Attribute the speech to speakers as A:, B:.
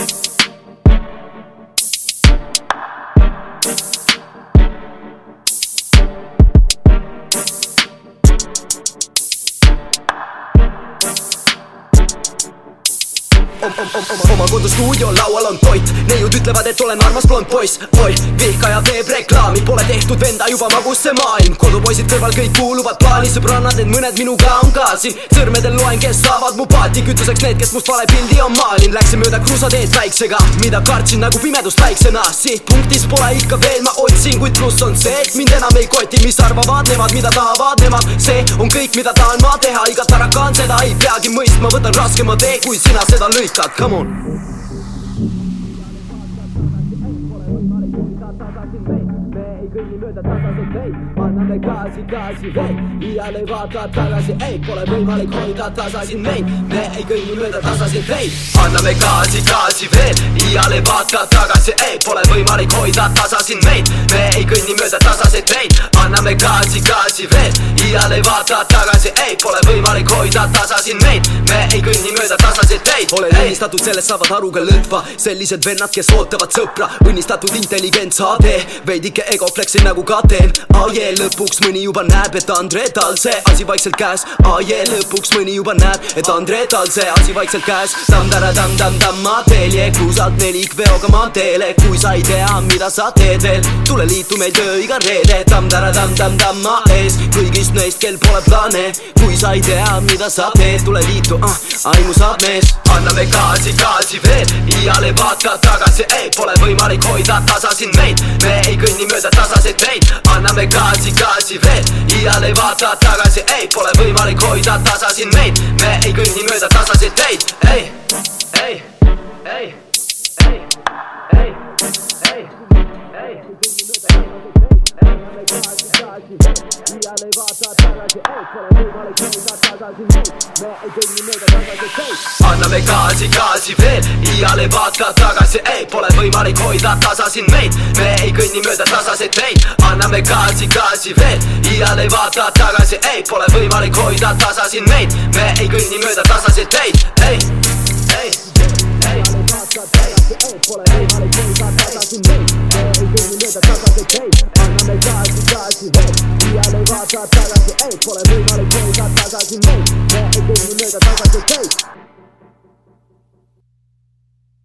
A: Thank you. Oma kodustuudio laual on toit. Neiud ütlevad, et olen armas blond poiss. Oi, vihkaja teeb reklaami, pole tehtud venda juba magus see maailm. Kodupoisid kõrval kõik kuuluvad plaani, sõbrannad, need mõned minuga on ka siin. Sõrmedel loen, kes saavad mu paati. Kütuseks need, kes must vale pildi on maalinud Läksin mööda kruusateed väiksega, mida kartsin nagu pimedust väiksena. Sihtpunktis pole ikka veel, ma otsin, kuid pluss on see, et mind enam ei koti, mis arvavad nemad, mida tahavad nemad? See on kõik, mida tahan ma teha, iga tarakaan seda ei peagi mõistma, võtan raskema tee, kui sina seda lõikad, come on. Anname gaasi, gaasi veel iial ei vaata tagasi, ei pole võimalik hoida tasasi meid me ei kõnni mööda tasaseid teid anname gaasi, gaasi veel iial ei. vaata tagasi, ei pole võimalik hoida tasasi meid me ei kõnni mööda tasaseid teid anname gaasi, gaasi veel. Iial ei vaata tagasi, ei pole võimalik hoida tasasi meid. Me ei kõnni mööda tasaseid teid. Olen õnnistatud, sellest saavad aru ka lõtva. Sellised vennad, kes ootavad sõpra. Õnnistatud intelligents HD veidike egoflexi nagu ka teen ah yeah, lõpuks mõni juba näeb, et Andre tal see asi vaikselt käes. Ah yeah, lõpuks mõni juba näeb, et Andre tal see asi vaikselt käes. Tamm-tara-tamm-tamm-tamm ma teel. Kusalt nelikveoga maanteele kui sa ei tea, mida sa teed veel. Tule liitu meil töö iga reede tamm-tara-tamm-tamm-tamm ma ees. Kõigist neist, kel pole plaane kui sa ei tea, mida sa teed, tule liitu ah, aimu saab mees anname gaasi, gaasi veel iial ei vaata tagasi, ei pole võimalik hoida tasa siin meid. Me ei kõnni mööda tasaseid teid anname gaasi, gaasi veel iial ei vaata tagasi, ei pole võimalik hoida tasa siin meid. Me ei kõnni mööda tasaseid teid, ei, ei, iial ei vaata tagasi, ei pole võimalik hoida tagasi meid me ei kõnni mööda tasaseid teid anname gaasi, gaasi veel. Iial ei vaata tagasi, ei pole võimalik hoida tasa siin meid. Me ei kõnni mööda tasaseid teid anname gaasi, gaasi veel. Iial ei vaata tagasi, ei pole võimalik hoida tasa siin meid. Me ei kõnni mööda tasaseid teid, ei, ei, ei. Pole võimalik hoida tagasi meid me ei kõnni mööda tasaseid teid. Anname gaasi, gaasi veel iial ei vaata tagasi, ei pole võimalik hoida tagasi meid me ei kõnni mööda tasaseid teid